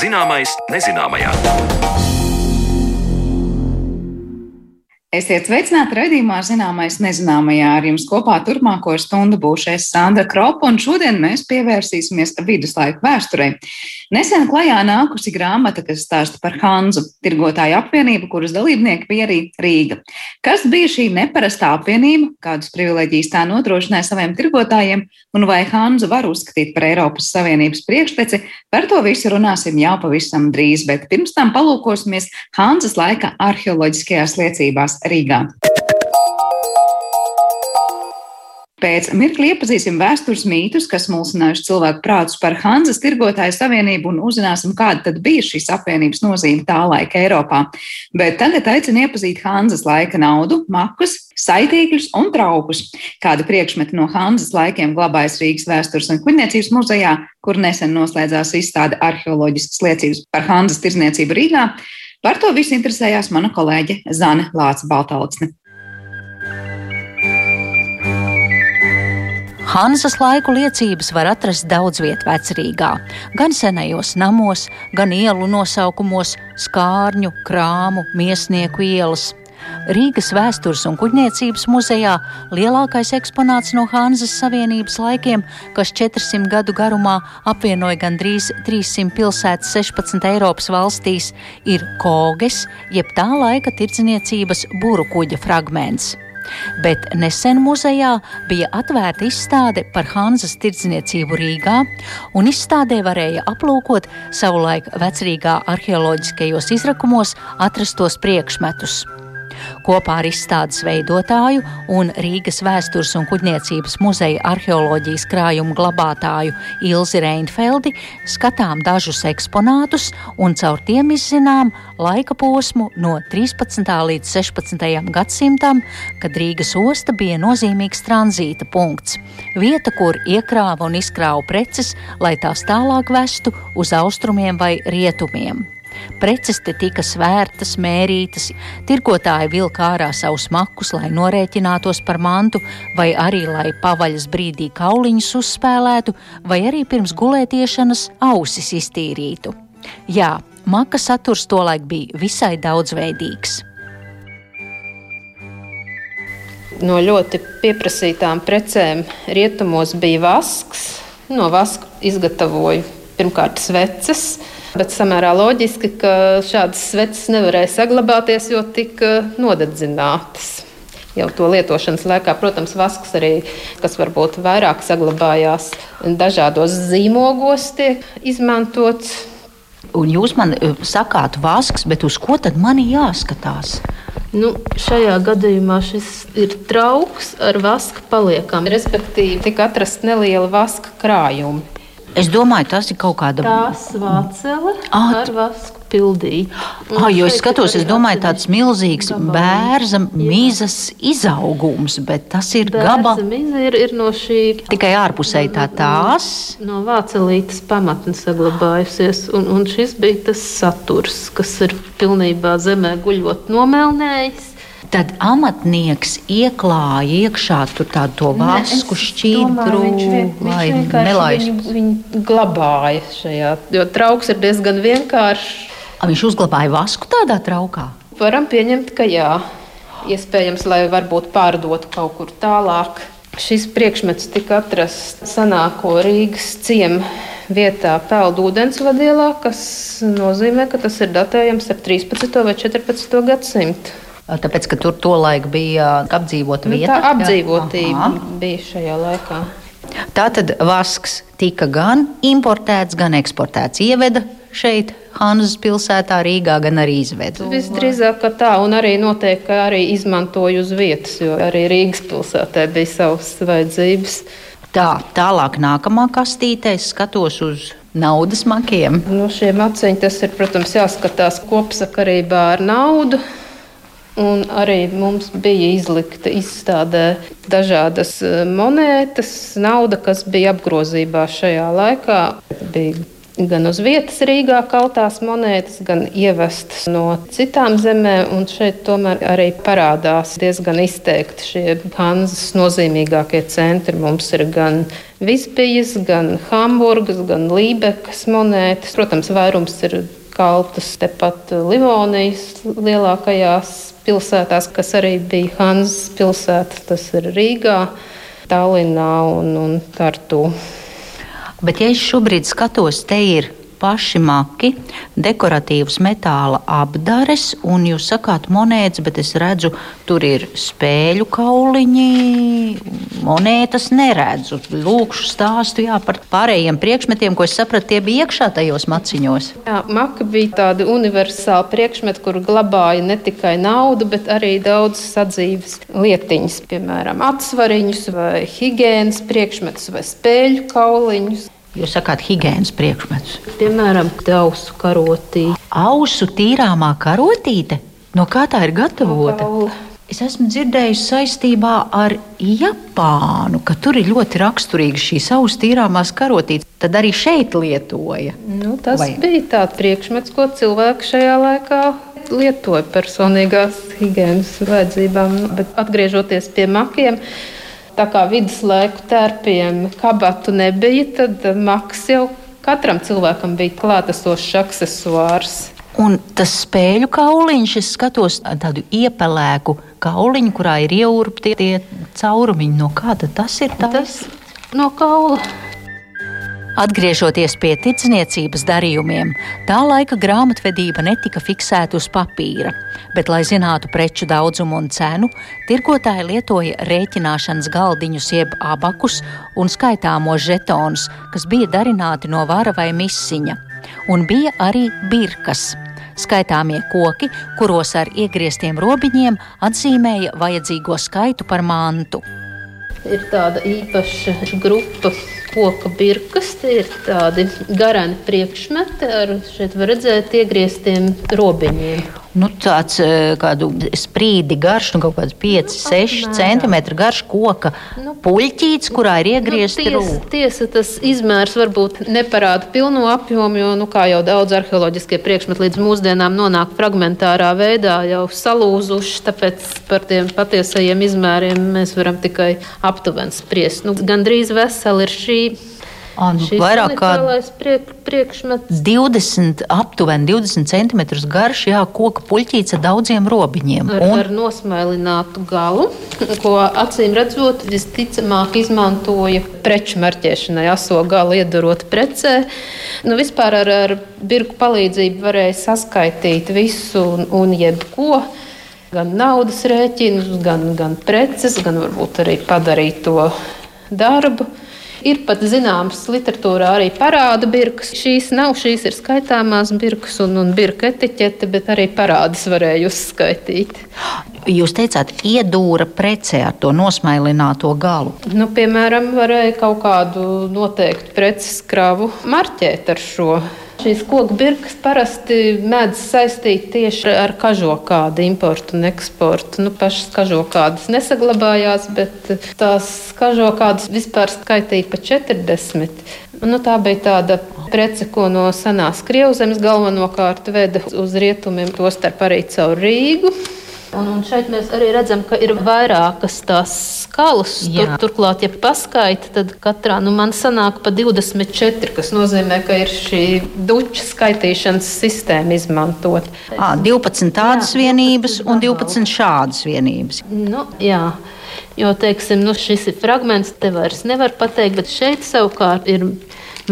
Zināmais nezināmajā. Esiet sveicināti raidījumā Zināmais nezināmajā. Ar jums kopā turpmāko stundu būšu es Sandra Kropa, un šodien mēs pievērsīsimies viduslaiku vēsturei. Nesen klajā nākusi grāmata, kas stāsta par Hanzu, tirgotāju apvienību, kuras dalībnieki bija arī Rīga. Kas bija šī neparastā apvienība, kādas privileģijas tā nodrošināja saviem tirgotājiem, un vai Hanzu var uzskatīt par Eiropas Savienības priekšteci, par to visu runāsim jau pavisam drīz, bet pirms tam palūkosimies Hanzas laika arheoloģiskajās liecībās. Rīgā. Pēc mirkli iepazīsim vēstures mītus, kas mulsinājuši cilvēku prātus par Hanzas tirgotāju savienību un uzzināsim, kāda tad bija šīs apvienības nozīme tā laika Eiropā. Bet tagad aicinu iepazīt Hanzas laika naudu, makus, saitīkļus un traukus. Kāda priekšmeta no Hanzas laikiem glabājas Rīgas vēstures un kuģniecības muzejā, kur nesen noslēdzās izstāde arheoloģiskas liecības par Hanzas tirzniecību Rīgā. Par to visu interesējās mana kolēģe Zane Lāca Baltalksne. Hanzas laiku liecības var atrast daudz vietā vecrīgā, gan senajos namos, gan ielu nosaukumos, skārņu, krāmu, miesnieku ielas. Rīgas vēstures un kuģniecības muzejā lielākais eksponāts no Hanzas Savienības laikiem, kas 400 gadu garumā apvienoja gandrīz 300 pilsētas 16 Eiropas valstīs, ir koges, jeb tā laika tirdzniecības būru kuģa fragments. Bet nesen muzejā bija atvērta izstāde par Hanzas tirdzniecību Rīgā, un izstādē varēja aplūkot savulaik vecrīgā arheoloģiskajos izrakumos atrastos priekšmetus. Kopā ar izstādes veidotāju un Rīgas vēstures un kuģniecības muzeja arheoloģijas krājumu glabātāju Ilzi Reinfeldi skatām dažus eksponātus un caur tiem izzinām laika posmu no 13. līdz 16. gadsimtam, kad Rīgas osta bija nozīmīgs tranzīta punkts, vieta, kur iekrāva un izkrāva preces, lai tās tālāk vestu uz austrumiem vai rietumiem. Preces te tika svērtas, mērītas, tirgotāji vilka ārā savus makus, lai norēķinātos par mantu, vai arī lai pavaļas brīdī kauliņus uzspēlētu, vai arī pirms gulētiešanas ausis iztīrītu. Jā, maka saturs tolaik bija visai daudzveidīgs. No ļoti pieprasītām precēm rietumos bija vasks. No vaska izgatavoju pirmkārt sveces, Bet samērā loģiski, ka šādas sveces nevarēja saglabāties, jo tika nodedzinātas. Jau to lietošanas laikā, protams, vasks arī, kas varbūt vairāk saglabājās dažādos zīmogos, tiek izmantots. Un jūs man eh, sakāt, vasks, bet uz ko tad man jāskatās? Nu, šajā gadījumā šis ir trauks ar vaska paliekām. Respektīvi, tika atrasta neliela vaska krājuma. Es domāju, tas ir kaut kāda vācele ar vasku pildīja. Ah, jo es skatos, es domāju, tāds milzīgs bērza mizas izaugums, bet tas ir gabals. Miza ir, ir no šī tikai ārpusē tā tās. No vācelītes pamatnes saglabājusies, un, un šis bija tas saturs, kas ir pilnībā zemē guļot nomelnējis tad amatnieks ieklāja iekšā to vasku šķīdru, lai nelaistu. Viņu, viņu glabāja šajā, jo trauks ir diezgan vienkāršs. Viņš uzglabāja vasku tādā traukā? Varam pieņemt, ka jā. Iespējams, lai varbūt pārdotu kaut kur tālāk. Šis priekšmets tika atrasts senāko Rīgas ciemu vietā Peldu ūdensvadielā, kas nozīmē, ka tas ir datējams ar 13. vai 14. gadsimtu. Tāpēc, ka tur tolaik bija apdzīvota nu, vieta. Tā apdzīvotība Aha. bija šajā laikā. Tā tad vasks tika gan importēts, gan eksportēts. Ieveda šeit, Hanzas pilsētā, Rīgā, gan arī izveda. Visdrīzāk, tā, un arī noteikti arī izmantoja uz vietas, jo arī Rīgas pilsētā bija savas vajadzības. Tā, tālāk nākamā kastītē skatos uz naudas makiem. No nu, šiem maciņiem tas ir, protams, jāskatās kopsakarībā ar naudu. Un arī mums bija izlikta izstādē dažādas e, monētas, nauda, kas bija apgrozībā šajā laikā. Bija gan uz vietas Rīgā kaltās monētas, gan ievestas no citām zemēm. Un šeit tomēr arī parādās diezgan izteikti šie Hanzas nozīmīgākie centri. Mums ir gan Visbijas, gan Hamburgas, gan Lībekas monētas. Protams, vairums ir kaltas tepat Livonijas lielākajās pilsētās, kas arī bija Hanzas pilsēta. Tas ir Rīgā, Tallinā un, un Tartu. Bet, ja es šobrīd skatos, te ir paši maki, dekoratīvas metāla apdares, un jūs sakāt monētas, bet es redzu, tur ir spēļu kauliņi, monētas neredzu. Lūkšu stāstu jā, par pārējiem priekšmetiem, ko es sapratu, tie bija iekšā tajos maciņos. Jā, maka bija tāda universāla priekšmeta, kur glabāja ne tikai naudu, bet arī daudz sadzīves lietiņas, piemēram, atsvariņus vai higiēnas priekšmetus vai spēļu kauliņus. Jūs sakāt, higiēnas priekšmetus. Piemēram, ausu karotīte. Ausu tīrāmā karotīte? No kā tā ir gatavota? No es esmu dzirdējusi saistībā ar Japānu, ka tur ir ļoti raksturīga šīs ausu tīrāmās karotītes. Tad arī šeit lietoja. Nu, tas Vai? bija tāds priekšmets, ko cilvēki šajā laikā lietoja personīgās higiēnas vajadzībām. Bet atgriežoties pie makiem, Tā kā viduslaiku tērpiem kabatu nebija, tad maks jau katram cilvēkam bija klātesošs accessoārs. Un tas spēļu kauliņš, es skatos tādu iepelēku kauliņu, kurā ir ieurpti tie caurumiņi. No kāda tas ir? Tas no kaula. Atgriežoties pie tirdzniecības darījumiem, tā laika grāmatvedība netika fiksēta uz papīra, bet, lai zinātu preču daudzumu un cenu, tirgotāji lietoja rēķināšanas galdiņus, jeb abakus un skaitāmos žetonus, kas bija darināti no vara vai misiņa, un bija arī birkas. Skaitāmie koki, kuros ar iegrieztiem robiņiem atzīmēja vajadzīgo skaitu par mantu. Ir tāda īpaša grupa koka birkas. Tie ir tādi garani priekšmeti ar šeit redzēt iegrieztiem robiņiem. Nu, tāds e, kādu sprīdi garš, nu, kaut kāds 5, 6 cm garš koka nu, puļķīts, kurā ir iegriezti nu, tiesa, tiesa, tas izmērs varbūt neparāda pilno apjomu, jo, nu, kā jau daudz arheoloģiskie priekšmeti līdz mūsdienām nonāk fragmentārā veidā, jau salūzuši, tāpēc par tiem patiesajiem izmēriem mēs varam tikai aptuveni spriest. Nu, Gan drīz veseli ir šī À, nu, vairāk kā priek, priekšmets. 20, aptuveni 20 cm garš, jā, koka puļķīts ar daudziem robiņiem. Ar, un... ar nosmailinātu galu, ko acīm redzot, visticamāk izmantoja preču marķēšanai, aso galu iedarot precē. Nu, vispār ar, ar birku palīdzību varēja saskaitīt visu un, un jebko gan naudas rēķinus, gan, gan preces, gan varbūt arī padarīt to darbu. Ir pat zināms, literatūrā arī parāda birkas. Šīs nav, šīs ir skaitāmās birkas un, un birka etiķete, bet arī parādas varēja uzskaitīt. Jūs teicāt, iedūra precē ar to nosmailināto galu. Nu, piemēram, varēja kaut kādu noteiktu preces kravu marķēt ar šo Šīs koku birkas parasti mēdz saistīt tieši ar kažokādu importu un eksportu. Nu, pašas kažokādas nesaglabājās, bet tās kažokādas vispār skaitīja pa 40. Nu, tā bija tāda prece, ko no senās Krievzemes galvenokārt veda uz rietumiem, tostarp arī caur Rīgu. Un, un šeit mēs arī redzam, ka ir vairākas tās skalas. Tur, turklāt, ja paskaita, tad katrā nu, man sanāk pa 24, kas nozīmē, ka ir šī duča skaitīšanas sistēma izmantot. À, 12 tādas jā, vienības un 12 šādas vienības. Nu, jā. Jo, teiksim, nu, šis ir fragments, te vairs nevar pateikt, bet šeit savukārt ir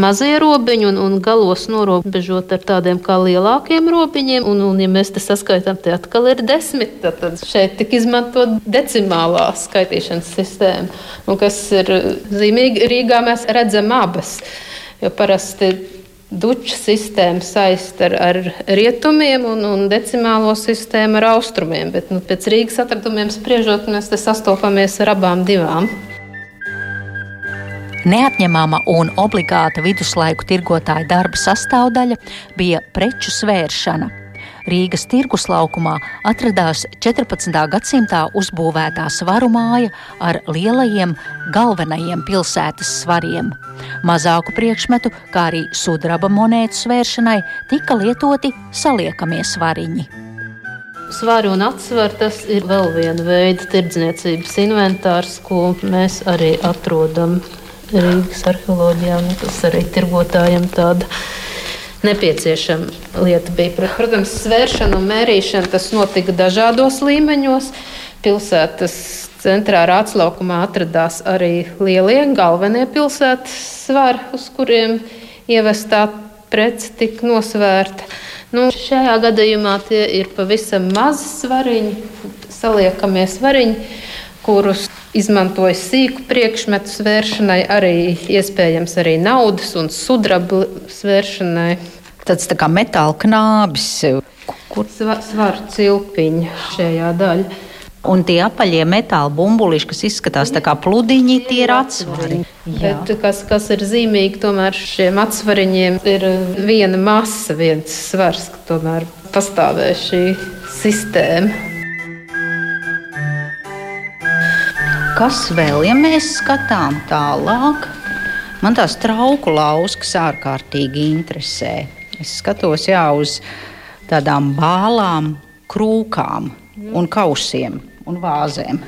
mazie robiņi un, un galos norobežot ar tādiem kā lielākiem robiņiem. Un, un ja mēs te saskaitām, te atkal ir desmit, tad, tad šeit tika izmantot decimālā skaitīšanas sistēma. Un kas ir zīmīgi, Rīgā mēs redzam abas. Jo parasti duču sistēma saista ar, ar rietumiem un, un decimālo sistēmu ar austrumiem. Bet nu, pēc Rīgas atradumiem spriežot, mēs sastopamies ar abām divām. Neatņemama un obligāta viduslaiku tirgotāja darba sastāvdaļa bija preču svēršana. Rīgas tirgus laukumā atradās 14. gadsimtā uzbūvētā svaru māja ar lielajiem galvenajiem pilsētas svariem. Mazāku priekšmetu, kā arī sudraba monētu svēršanai, tika lietoti saliekamie svariņi. Svaru un atsvaru tas ir vēl viena veida tirdzniecības inventārs, ko mēs arī atrodam Rīgas arheoloģijā. Tas arī tirgotājiem tāda nepieciešama lieta bija. Protams, svēršana un mērīšana tas notika dažādos līmeņos. Pilsētas centrā Rātslaukumā atradās arī lielie galvenie pilsētas svari, uz kuriem ievestā prece tika nosvērta. Nu, šajā gadījumā tie ir pavisam mazi svariņi, saliekamie svariņi, kurus izmantoja sīku priekšmetu svēršanai, arī iespējams arī naudas un sudraba svēršanai. Tāds tā kā metāla knābis. Kur svaru cilpiņa šajā daļā. Un tie apaļie metāla bumbuļi, kas izskatās kā pludiņi, tie ir atsvari. Bet, kas, kas ir zīmīgi, tomēr šiem atsvariņiem ir viena masa, viens svars, ka tomēr pastāvē šī sistēma. Kas vēl, ja mēs skatām tālāk, man tās trauku lauskas ārkārtīgi interesē. Es skatos jā, uz tādām bālām, krūkām un kausiem un vāzēm.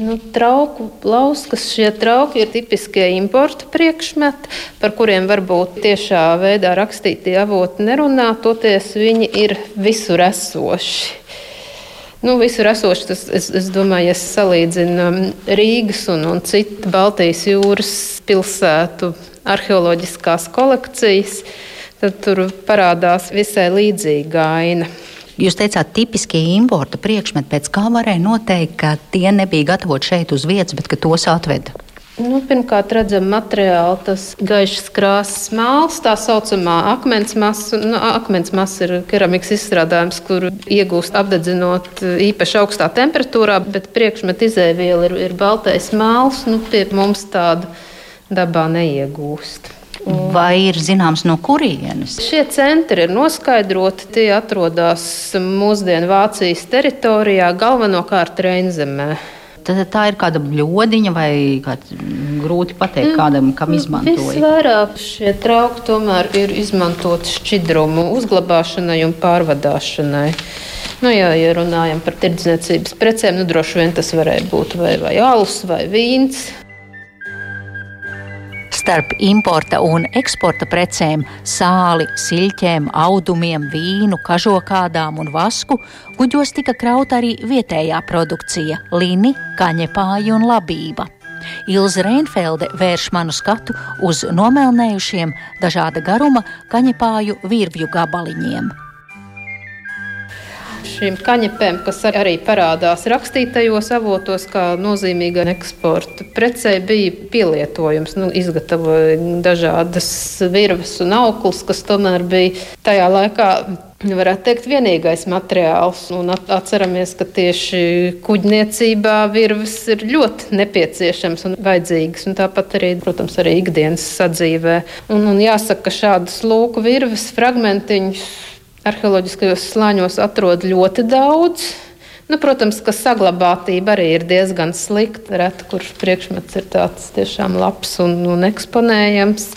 Nu, trauku lauskas, šie trauki ir tipiskie importa priekšmeti, par kuriem varbūt tiešā veidā rakstītie avoti nerunā, toties viņi ir visur esoši. Nu, visur esoši, tas, es, es domāju, ja salīdzinu um, Rīgas un, un citu Baltijas jūras pilsētu arheoloģiskās kolekcijas, tad tur parādās visai līdzīga aina. Jūs teicāt, tipiskie importa priekšmeti, pēc kā varēja noteikt, ka tie nebija gatavoti šeit uz vietas, bet tos atveda? Nu, pirmkārt, redzam, materiāli, tas gaišs krāsas māls, tā saucamā akmens masa. Nu, akmens masa ir keramikas izstrādājums, kur iegūst apdedzinot īpaši augstā temperatūrā, bet priekšmetu izēviela ir, ir baltais māls. Nu, pie mums tāda dabā neiegūst. Vai ir zināms, no kurienes? Šie centri ir noskaidroti. Tie atrodas mūsdienu Vācijas teritorijā, galvenokārt Reinzemē. Tā ir kāda bļodiņa vai grūti pateikt, mm. kādam kam izmantoja. Visvairāk šie trauki tomēr ir izmantoti šķidrumu uzglabāšanai un pārvadāšanai. Nu, jā, ja runājam par tirdzniecības precēm, nu, droši vien tas varēja būt vai, vai alus vai vīns. Starp importa un eksporta precēm, sāli, siļķiem, audumiem, vīnu, kažokādām un vasku kuģos tika krauta arī vietējā produkcija - lini, kaņepāja un labība. Ilza Reinfelde vērš manu skatu uz nomelnējušiem dažāda garuma kaņepāju virvju gabaliņiem šīm kaņepēm, kas arī parādās rakstītajos avotos, kā nozīmīga eksporta precē, bija pielietojums. Nu, izgatavoja dažādas virves un auklis, kas tomēr bija tajā laikā varētu teikt, vienīgais materiāls. Un atceramies, ka tieši kuģniecībā virves ir ļoti nepieciešams un vajadzīgas. Un tāpat arī, protams, arī ikdienas sadzīvē. Un, un jāsaka, ka šādas lūku virves fragmentiņus arheoloģiskajos slāņos atrod ļoti daudz. Nu, protams, ka saglabātība arī ir diezgan slikta. Reti, kurš priekšmets ir tāds tiešām labs un, un eksponējams.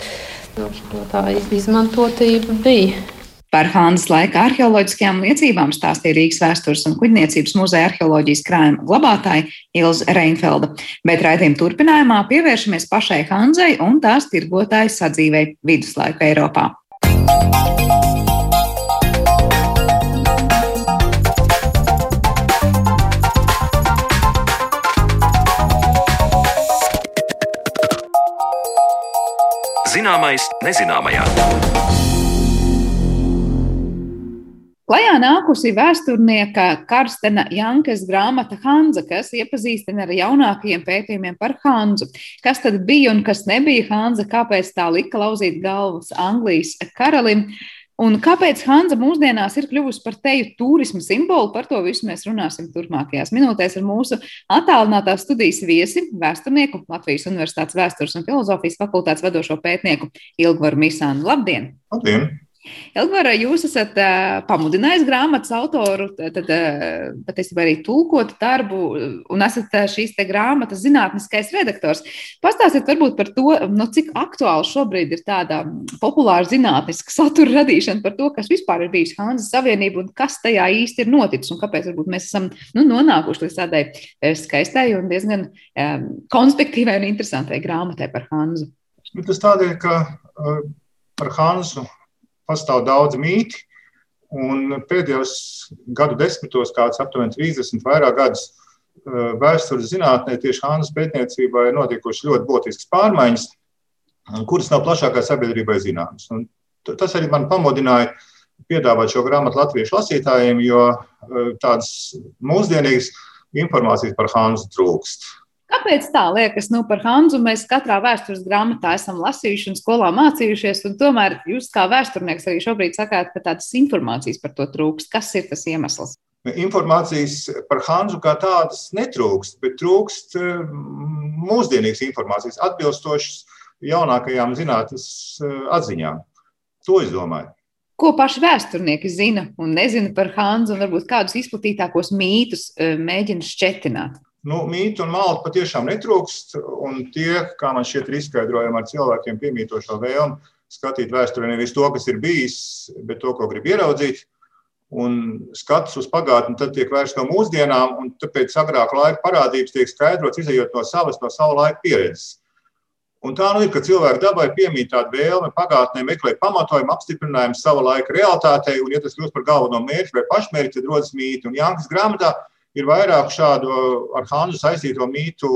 Nu, tā izmantotība bija. Par Hānas laika arheoloģiskajām liecībām stāstīja Rīgas vēstures un kuģniecības muzeja arheoloģijas krājuma glabātāja Ilza Reinfelda. Bet raidījuma turpinājumā pievēršamies pašai Hanzai un tās tirgotājas sadzīvei viduslaika Eiropā. Zināmais nezināmajā. Klajā nākusi vēsturnieka Karstena Jankas grāmata Hanza, kas iepazīstina ar jaunākajiem pētījumiem par Hanzu. Kas tad bija un kas nebija Hanza, kāpēc tā lika lauzīt galvas Anglijas karalim? Un kāpēc Hanza mūsdienās ir kļuvusi par teju turismu simbolu? Par to visu mēs runāsim turpmākajās minūtēs ar mūsu attālinātās studijas viesi, vēsturnieku, Latvijas Universitātes vēstures un filozofijas fakultātes vadošo pētnieku Ilgvaru Misānu. Labdien! Labdien! Elgvara, jūs esat uh, pamudinājis grāmatas autoru, tad uh, patiesībā arī tulkot darbu, un esat uh, šīs grāmatas zinātniskais redaktors. Pastāstiet varbūt par to, nu, cik aktuāli šobrīd ir tāda populāra zinātniska satura radīšana par to, kas vispār ir bijis Hanzas Savienība un kas tajā īsti ir noticis, un kāpēc varbūt mēs esam nu, nonākuši līdz tādai skaistai un diezgan um, konspektīvai un interesantai grāmatai par Hanzu. Nu, tas tādēļ, ka uh, par Hanzu pastāv daudz mīti. Un pēdējos gadu desmitos, kāds aptuveni 30, vairāk gadus eh, vēstures zinātnē, tieši Hānas pētniecībā ir notikušas ļoti būtiskas pārmaiņas, kuras nav plašākai sabiedrībai zināmas. Un tas arī man pamudināja piedāvāt šo grāmatu latviešu lasītājiem, jo eh, tādas mūsdienīgas informācijas par Hānu trūkst. Kāpēc tā liekas? Nu, par Hanzu mēs katrā vēstures grāmatā esam lasījuši un skolā mācījušies, un tomēr jūs kā vēsturnieks arī šobrīd sakāt, ka tādas informācijas par to trūkst. Kas ir tas iemesls? Informācijas par Hanzu kā tādas netrūkst, bet trūkst eh, mūsdienīgas informācijas, atbilstošas jaunākajām zinātnes eh, atziņām. To es domāju. Ko paši vēsturnieki zina un nezina par Hanzu, un varbūt kādus izplatītākos mītus eh, mēģina šķetināt? Nu, mītu un mālu patiešām netrūkst. Un tie, kā man šķiet, ir izskaidrojami ar cilvēkiem piemītošo vēlmu skatīt vēsturē nevis to, kas ir bijis, bet to, ko grib ieraudzīt. Un skats uz pagātni tad tiek vērsts no mūsdienām, un tāpēc agrāk laika parādības tiek skaidrots, izējot no savas, no savu laiku pieredzes. Un tā nu ir, ka cilvēku dabai piemīt tāda vēlme pagātnē meklēt pamatojumu, apstiprinājumu sava laika realitātei, un, ja tas kļūst par galveno mērķi vai pašmērķi, tad rodas mīti. Un Jānis grāmatā ir vairāk šādu ar Hanzu saistīto mītu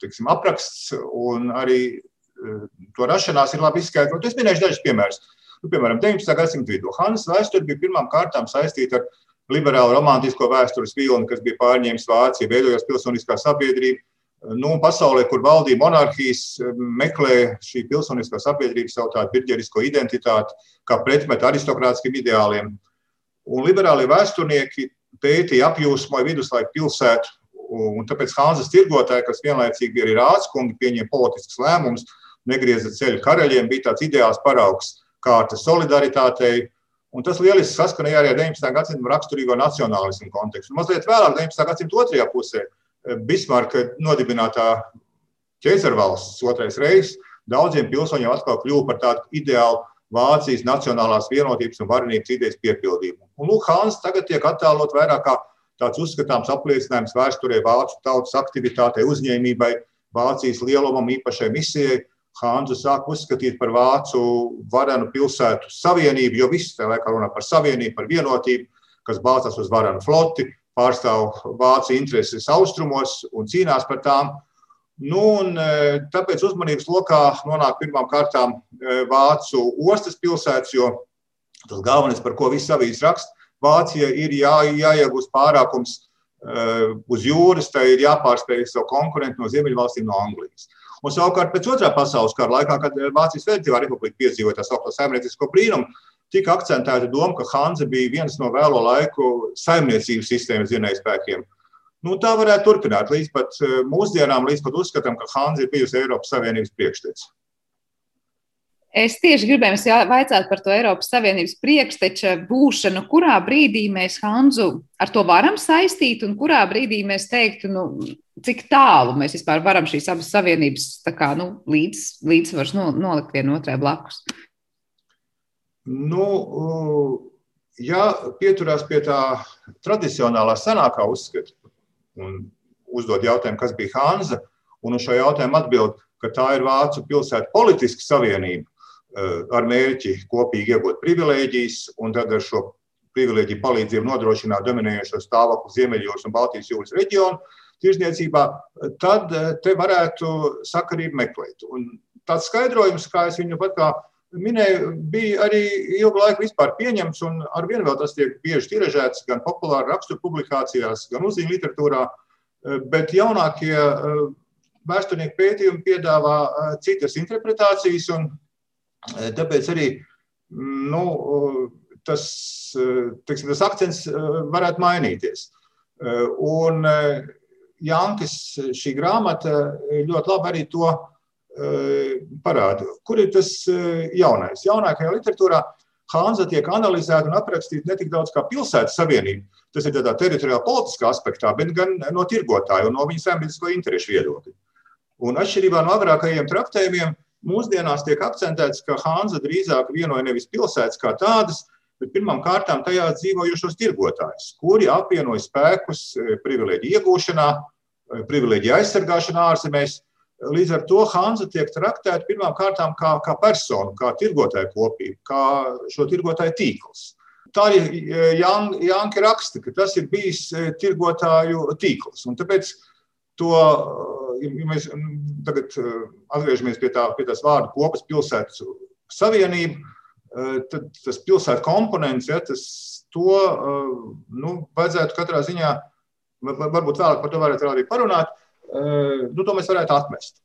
tiksim, apraksts, un arī e, to rašanās ir labi izskaidrot. Es minēšu dažus piemērus. Nu, piemēram, 19. gadsimta vidū Hanzas vēsture bija pirmām kārtām saistīta ar liberālu romantisko vēstures vilni, kas bija pārņēmis Vācija, veidojot pilsoniskā sabiedrība. Nu, pasaulē, kur valdīja monarhijas, meklē šī pilsoniskā sabiedrība savu tādu birģerisko identitāti, kā pretmetu aristokrātiskiem ideāliem. Un liberālie vēsturnieki pētīja apjūsmoja viduslaiku pilsētu. Un tāpēc Hāzes tirgotāji, kas vienlaicīgi arī rādskungi, pieņēma politiskus lēmumus, negrieza ceļu karaļiem, bija tāds ideāls paraugs kārta solidaritātei. Un tas lieliski saskanēja arī ar 19. gadsimta raksturīgo nacionālismu kontekstu. Mazliet vēlāk, 19. gadsimta otrajā pusē, Bismarka nodibinātā ķēzarvalsts otrais reizes daudziem pilsoņiem atkal kļuva par tādu ideālu Vācijas nacionālās vienotības un varenības idejas piepildījumu. Un Lūk, Hāns tagad tiek attēlot vairāk kā tāds uzskatāms apliecinājums vēsturē vācu tautas aktivitātei, uzņēmībai, Vācijas lielumam, īpašai misijai. Hānzu sāk uzskatīt par vācu varenu pilsētu savienību, jo viss tajā laikā runā par savienību, par vienotību, kas balstās uz varenu floti, pārstāv vācu intereses austrumos un cīnās par tām. Nu, un, e, tāpēc uzmanības lokā nonāk pirmām kārtām e, Vācu ostas pilsētas, jo tas galvenais, par ko viss avīzes raksta, Vācija ir jā, jāiegūst pārākums e, uz jūras, tai ir jāpārspēj savu konkurentu no Ziemeļvalstīm, no Anglijas. Un savukārt pēc otrā pasaules kara laikā, kad Vācijas Federatīvā republika piedzīvoja tā saucamo saimniecisko brīnumu, tika akcentēta doma, ka Hanze bija viens no vēlo laiku saimniecības sistēmas zinājspēkiem. spēkiem Nu, tā varētu turpināt līdz pat eh, mūsdienām, līdz pat uzskatām, ka Hanza ir bijusi Eiropas Savienības priekštecis. Es tieši gribēju jautāt par to Eiropas Savienības priekšteča būšanu. Kurā brīdī mēs Hanzu ar to varam saistīt, un kurā brīdī mēs teiktu, nu, cik tālu mēs vispār varam šīs abas savienības kā, nu, līdz, līdzsvars nolikt vienotrai blakus? Nu, ja pieturās pie tā tradicionālā senākā uzskata, un uzdod jautājumu, kas bija Hanza, un uz šo jautājumu atbild, ka tā ir Vācu pilsētu politiska savienība eh, ar mērķi kopīgi iegūt privilēģijas, un tad ar šo privilēģiju palīdzību nodrošināt dominējošo stāvokli Ziemeļjūras un Baltijas jūras reģionu tirzniecībā, tad eh, te varētu sakarību meklēt. Un tāds skaidrojums, kā es viņu pat kā minēju, bija arī ilgu laiku vispār pieņemts, un ar vienu vēl tas tiek bieži tiražēts gan populāra rakstura publikācijās, gan uzzīmju literatūrā, bet jaunākie eh, vēsturnieku pētījumi piedāvā eh, citas interpretācijas, un eh, tāpēc arī nu, tas, teiksim, tas akcents varētu mainīties. Un Jankis šī grāmata ļoti labi arī to parāda. Kur ir tas jaunais? Jaunākajā literatūrā Hanza tiek analizēta un aprakstīta ne tik daudz kā pilsētas savienība, tas ir tādā teritoriālā politiskā aspektā, bet gan no tirgotāju un no viņu saimniecisko interešu viedokļa. Un atšķirībā no agrākajiem traktējumiem, mūsdienās tiek akcentēts, ka Hanza drīzāk vienoja nevis pilsētas kā tādas, bet pirmām kārtām tajā dzīvojošos tirgotājus, kuri apvienoja spēkus privileģiju iegūšanā, privileģiju aizsargāšanā ārzemēs Līdz ar to Hanza tiek traktēta pirmām kārtām kā, kā persona, kā tirgotāja kopība, kā šo tirgotāju tīkls. Tā arī e, Janka raksta, ka tas ir bijis e, tirgotāju tīkls. Un tāpēc to, e, ja mēs tagad atgriežamies pie, tā, pie tās vārdu kopas pilsētas savienība, tad tas pilsētu komponents, ja, tas to nu, vajadzētu katrā ziņā, varbūt vēlāk par to varētu arī parunāt, nu, to mēs varētu atmest.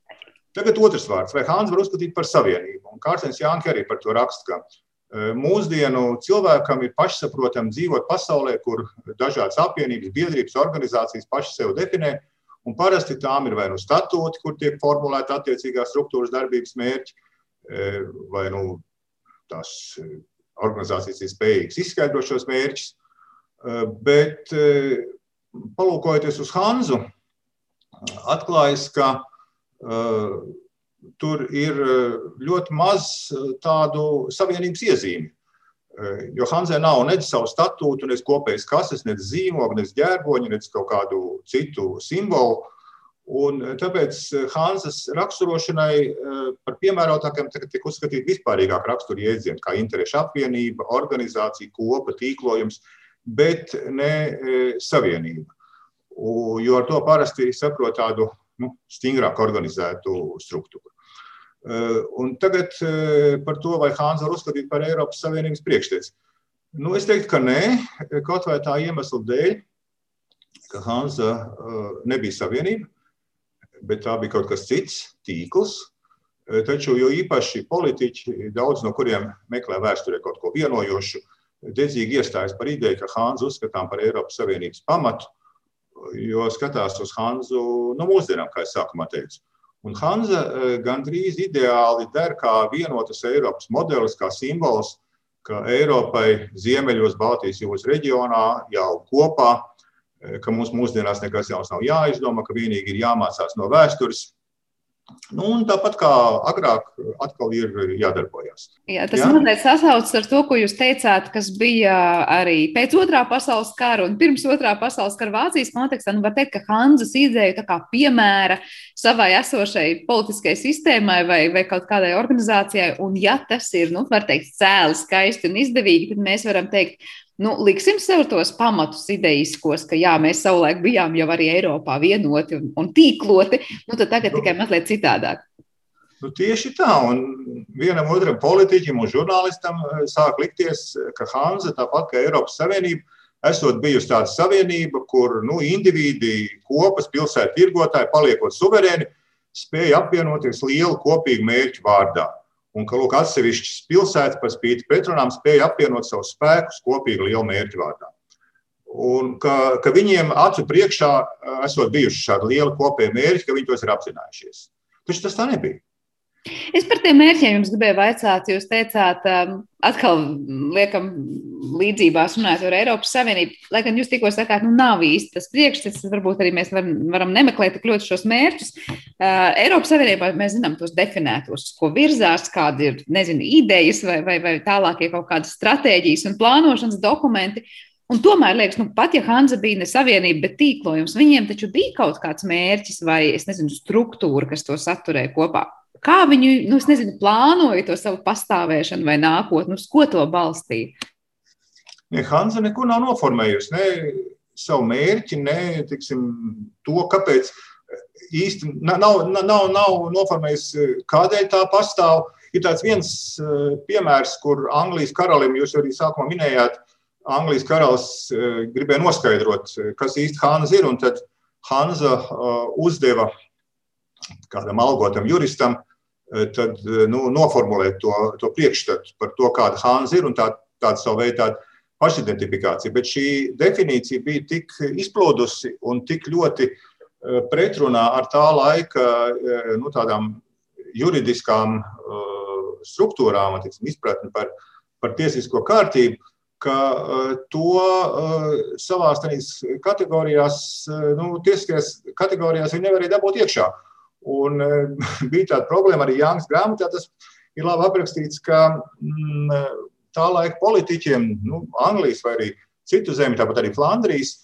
Tagad otrs vārds, vai Hāns var uzskatīt par savienību. Un Kārstens Jānis arī par to raksta, ka mūsdienu cilvēkam ir pašsaprotami dzīvot pasaulē, kur dažādas apvienības, biedrības, organizācijas paši sev definē. Un parasti tām ir vai nu statūti, kur tiek formulēta attiecīgās struktūras darbības mērķi, vai nu tās organizācijas ir spējīgas izskaidrot šos mērķus. Bet palūkojoties uz Hanzu, atklājas, ka uh, tur ir ļoti maz tādu savienības iezīmi. Jo Hanzē nav ne savu statūtu, ne kopējas kases, ne zīmogu, ne ģērboņu, ne kaut kādu citu simbolu. Un tāpēc Hanzas raksturošanai par piemērotākiem tiek uzskatīta vispārīgāk rakstura jēdziena, kā interešu apvienība, organizācija, kopa, tīklojums, bet ne savienība jo ar to parasti saprot tādu nu, stingrāk organizētu struktūru. Eh, un tagad eh, par to, vai Hāns var uzskatīt par Eiropas Savienības priekšteci. Nu, es teiktu, ka nē, kaut vai tā iemesla dēļ, ka Hanza eh, nebija savienība, bet tā bija kaut kas cits, tīkls. Taču, jo īpaši politiķi, daudz no kuriem meklē vēsturē kaut ko vienojošu, dedzīgi iestājas par ideju, ka Hāns uzskatām par Eiropas Savienības pamatu, jo skatās uz Hanzu no nu, mūsdienām, kā es sākumā teicu. Un Hanza eh, gandrīz ideāli der kā vienotas Eiropas modelis, kā simbols, ka Eiropai ziemeļos Baltijas jūras reģionā jau kopā, eh, ka mums mūsdienās nekas jauns nav jāizdomā, ka vienīgi ir jāmācās no vēstures, Nu, tāpat kā agrāk, atkal ir jādarbojas. Jā, tas Jā? mazliet sasaucas ar to, ko jūs teicāt, kas bija arī pēc otrā pasaules kara un pirms otrā pasaules kara Vācijas kontekstā. Nu, var teikt, ka Hanzas ideja kā piemēra savai esošai politiskajai sistēmai vai, vai kaut kādai organizācijai. Un, ja tas ir, nu, var teikt, cēli, skaisti un izdevīgi, tad mēs varam teikt, Nu, liksim sev tos pamatus idejiskos, ka jā, mēs savulaik bijām jau arī Eiropā vienoti un, un tīkloti, nu tad tagad nu, tikai mazliet citādāk. Nu, tieši tā, un vienam otram politiķim un žurnālistam eh, sāk likties, ka Hanza, tāpat kā Eiropas Savienība, esot bijusi tāda savienība, kur nu, indivīdi, kopas, pilsētu tirgotāji, paliekot suverēni, spēja apvienoties lielu kopīgu mērķu vārdā un ka lūk, atsevišķas pilsētas par spīti pretrunām spēja apvienot savus spēkus kopīgi lielu mērķu vārdā. Un ka, ka viņiem acu priekšā esot bijuši šādi lieli kopēji mērķi, ka viņi tos ir apzinājušies. Taču tas tā nebija. Es par tiem mērķiem jums gribēju vaicāt. Jūs teicāt, um, atkal liekam, līdzībās runājot ar Eiropas Savienību, lai gan jūs tikko sakāt, nu nav īsti tas priekšstats, varbūt arī mēs varam, varam nemeklēt tik ļoti šos mērķus. Uh, Eiropas Savienībā mēs zinām tos definētos, ko virzās, kādi ir, nezinu, idejas vai, vai, vai tālākie kaut kādas stratēģijas un plānošanas dokumenti. Un tomēr, liekas, nu, pat ja Hanza bija ne savienība, bet tīklojums, viņiem taču bija kaut kāds mērķis vai, es nezinu, struktūra, kas to saturēja kopā. Kā viņi, nu, es nezinu, plānoja to savu pastāvēšanu vai nākotni, uz ko to balstīja? Ne, Hanza neko nav noformējusi. Ne savu mērķi, ne tiksim, to, kāpēc īsti nav, nav, nav, nav noformējis, kādēļ tā pastāv. Ir tāds viens eh, piemērs, kur Anglijas karalim, jūs arī sākumā minējāt, Anglijas karalis eh, gribēja noskaidrot, kas īsti Hanza ir. Tad Hanza eh, uzdeva kādam algotam juristam Eh, tad eh, nu, noformulēt to, to priekšstatu par to, kāda Hāns ir un tā, tāda savu veidu tāda pašidentifikācija. Bet šī definīcija bija tik izplūdusi un tik ļoti eh, pretrunā ar tā laika nu, tādām juridiskām struktūrām, tiksim, izpratni par, par tiesisko kārtību, ka to savās kategorijās, nu, tiesiskajās kategorijās viņi nevarēja dabūt iekšā. Un bija tāda problēma arī Jānis grāmatā. Tas ir labi aprakstīts, ka mm, tā laika politiķiem, nu, Anglijas vai arī citu zemi, tāpat arī Flandrijas,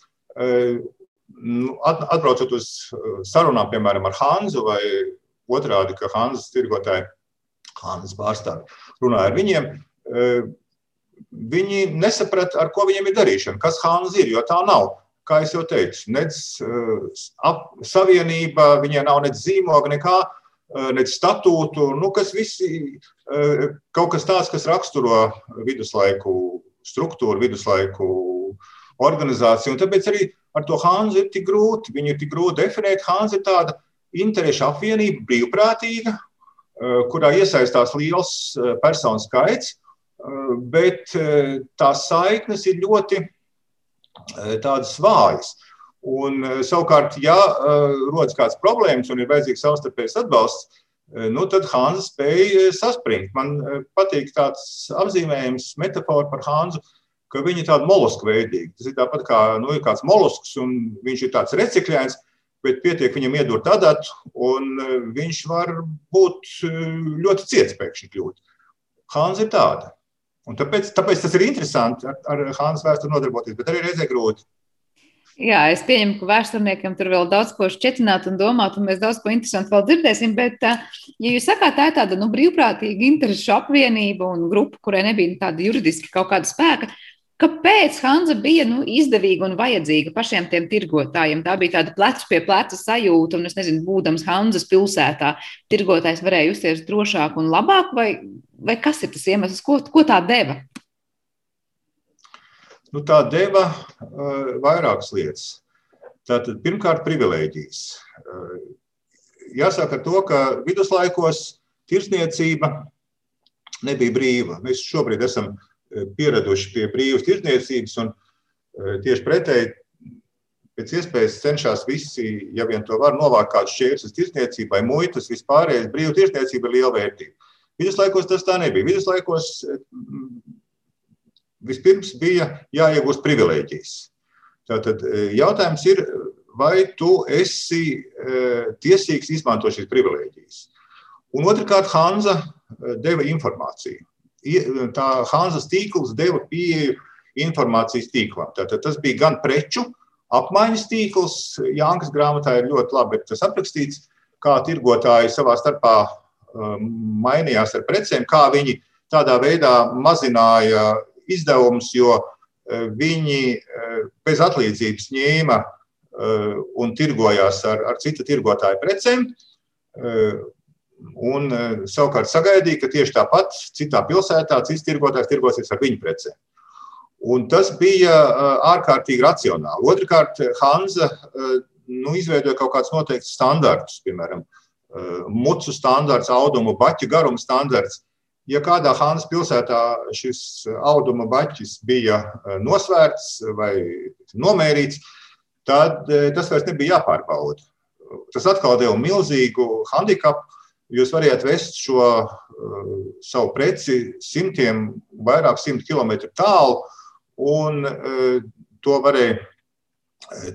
nu, atbraucot uz sarunām, piemēram, ar Hanzu vai otrādi, ka Hanzas tirgotāji, Hanzas pārstāvi runāja ar viņiem, viņi nesaprata, ar ko viņiem ir darīšana, kas Hanza ir, jo tā nav. Kā jau teicu, nec savienība, viņai nav nec zīmoga, nekā, nec statūtu, nu, kas visi kaut kas tāds, kas raksturo viduslaiku struktūru, viduslaiku organizāciju. Un tāpēc arī ar to Hanzu ir tik grūti. Viņu ir tik grūti definēt. Hanza ir tāda interešu apvienība, brīvprātīga, kurā iesaistās liels personu skaits, bet tās saiknes ir ļoti tādas vājas. Un, savukārt, ja rodas kādas problēmas un ir vajadzīgs savstarpējs atbalsts, nu, tad Hanza spēja saspringt. Man patīk tāds apzīmējums, metāfora par Hanzu, ka viņi ir tādi mollusku veidīgi. Tas ir tāpat kā nu, ir kāds mollusks, un viņš ir tāds recikļains, bet pietiek viņam iedot adatu, un viņš var būt ļoti ciets pēkšņi kļūt. Hanza ir tāda. Un tāpēc, tāpēc tas ir interesanti ar, ar Hansa vēsturi nodarboties, bet arī reizē grūti. Jā, es pieņemu, ka vēsturniekiem tur vēl daudz ko šķietināt un domāt, un mēs daudz ko interesantu vēl dzirdēsim. Bet, ja jūs sakāt, tā ir tāda nu, brīvprātīga interešu apvienība un grupa, kurai nebija tāda juridiski kaut kāda spēka, Kāpēc Hanza bija nu, izdevīga un vajadzīga pašiem tiem tirgotājiem? Tā bija tāda plecu pie pleca sajūta, un es nezinu, būdams Hanzas pilsētā, tirgotājs varēja justies drošāk un labāk, vai, vai kas ir tas iemesls, ko, ko tā deva? Nu, tā deva uh, vairākas lietas. Tātad, pirmkārt, privilēģijas. Uh, jāsaka to, ka viduslaikos tirsniecība nebija brīva. Mēs šobrīd esam uh, pieraduši pie brīvas tirdzniecības, un tieši pretēji pēc iespējas cenšas visi, ja vien to var, novākt kādus šķērsus tirdzniecībai, muitas, vispārējais. Brīva tirdzniecība ir liela vērtība. Viduslaikos tas tā nebija. Viduslaikos e, vispirms bija jāiegūst privilēģijas. Tātad e, jautājums ir, vai tu esi tiesīgs izmantot šīs privilēģijas. Un otrkārt, Hanza deva informāciju tā Hanzas tīkls deva pieeju informācijas tīklam. Tātad tas bija gan preču apmaiņas tīkls, Jānis grāmatā ir ļoti labi tas aprakstīts, kā tirgotāji savā starpā mainījās ar precēm, kā viņi tādā veidā mazināja izdevumus, jo uh, viņi uh, bez atlīdzības ņēma uh, un tirgojās ar, ar citu tirgotāju precēm. Un savukārt sagaidīja, ka tieši tāpat citā pilsētā cits tirgotājs tirgosies ar viņu precēm. Un tas bija ārkārtīgi racionāli. Otrakārt, Hanza nu, izveidoja kaut kādus noteiktus standartus, piemēram, mucu standarts, audumu baķu garuma standarts. Ja kādā Hanzas pilsētā šis auduma baķis bija nosvērts vai nomērīts, tad tas vairs nebija jāpārbauda. Tas atkal deva milzīgu handikapu jūs varējāt vest šo savu preci simtiem, vairāk simt kilometru tālu, un to varēja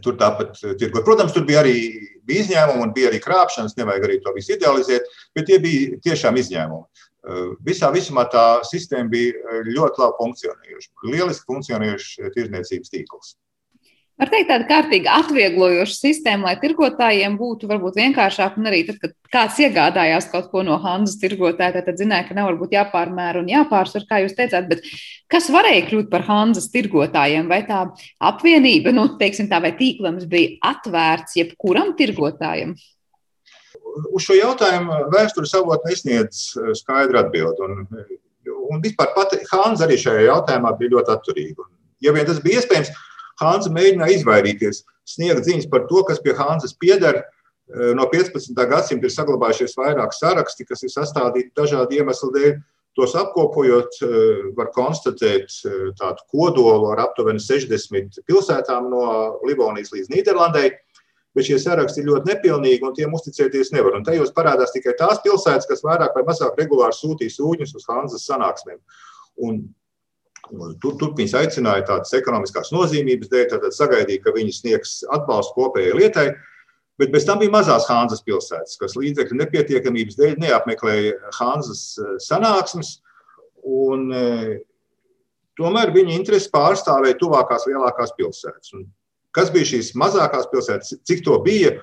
tur tāpat tirgot. Protams, tur bija arī bija izņēmumi un bija arī krāpšanas, nevajag arī to visu idealizēt, bet tie bija tiešām izņēmumi. Uh, visā visumā tā sistēma bija uh, ļoti labi funkcionējuša, lieliski funkcionējuša tirdzniecības tīkls. Var teikt, tāda kārtīgi atvieglojoša sistēma, lai tirgotājiem būtu varbūt vienkāršāk, un arī tad, kad kāds iegādājās kaut ko no Hanzas tirgotāja, tad zināja, ka nav varbūt jāpārmēra un jāpārsver, kā jūs teicāt, bet kas varēja kļūt par Hanzas tirgotājiem? Vai tā apvienība, nu, teiksim tā, vai tīklams bija atvērts jebkuram tirgotājam? Uz šo jautājumu vēstures avot nesniedz eh, skaidru atbildi. Un, un vispār Hanza arī šajā jautājumā bija ļoti atturīga. Ja vien tas bija iespējams, Hansa mēģināja izvairīties, sniegt ziņas par to, kas pie Hansas pieder. Eh, no 15. gadsimta ir saglabājušies vairāk saraksti, kas ir sastādīti dažādu iemeslu dēļ. Tos apkopojot, eh, var konstatēt eh, tādu kodolu ar aptuveni 60 pilsētām no Livonijas līdz Nīderlandei. Bet šie saraksti ir ļoti nepilnīgi un tiem uzticēties nevar. Un tajos parādās tikai tās pilsētas, kas vairāk vai mazāk regulāri sūtīja sūņus uz Hanzas sanāksmēm. Un Tur, tur viņas aicināja tādas ekonomiskās nozīmības dēļ, tad sagaidīja, ka viņi sniegs atbalstu kopējai lietai. Bet bez tam bija mazās Hānzas pilsētas, kas līdzekļu nepietiekamības dēļ neapmeklēja Hānzas sanāksmes. Un, tomēr viņa interesi pārstāvēja tuvākās lielākās pilsētas. Un kas bija šīs mazākās pilsētas, cik to bija,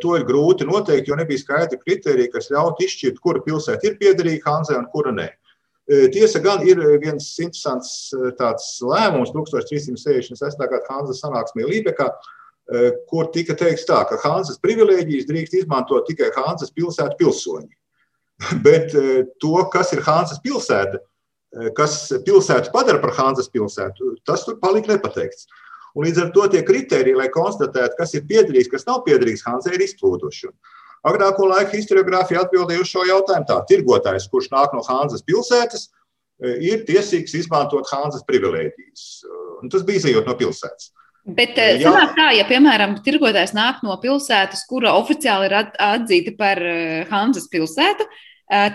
to ir grūti noteikt, jo nebija skaidri kriteriji, kas ļautu izšķirt, kura pilsēta ir piederīga Hanzai un kura nē. Tiesa gan ir viens interesants tāds lēmums 1366. gada Hanzas sanāksmē Lībekā, kur tika teikts tā, ka Hanzas privilēģijas drīkst izmantot tikai Hanzas pilsētu pilsoņi. Bet to, kas ir Hanzas pilsēta, kas pilsētu padara par Hanzas pilsētu, tas tur palika nepateikts. Un līdz ar to tie kriteriji, lai konstatētu, kas ir piederīgs, kas nav piederīgs Hanzai, ir izplūduši. Agrāko laiku historiografija atbildēja uz šo jautājumu tā: tirgotājs, kurš nāk no Hānzas pilsētas, e, ir tiesīgs izmantot Hānzas privilēģijas. Un tas bija izējot no pilsētas. Bet e, sanāk tā, ja, piemēram, tirgotājs nāk no pilsētas, kura oficiāli ir atzīta par e, Hānzas pilsētu,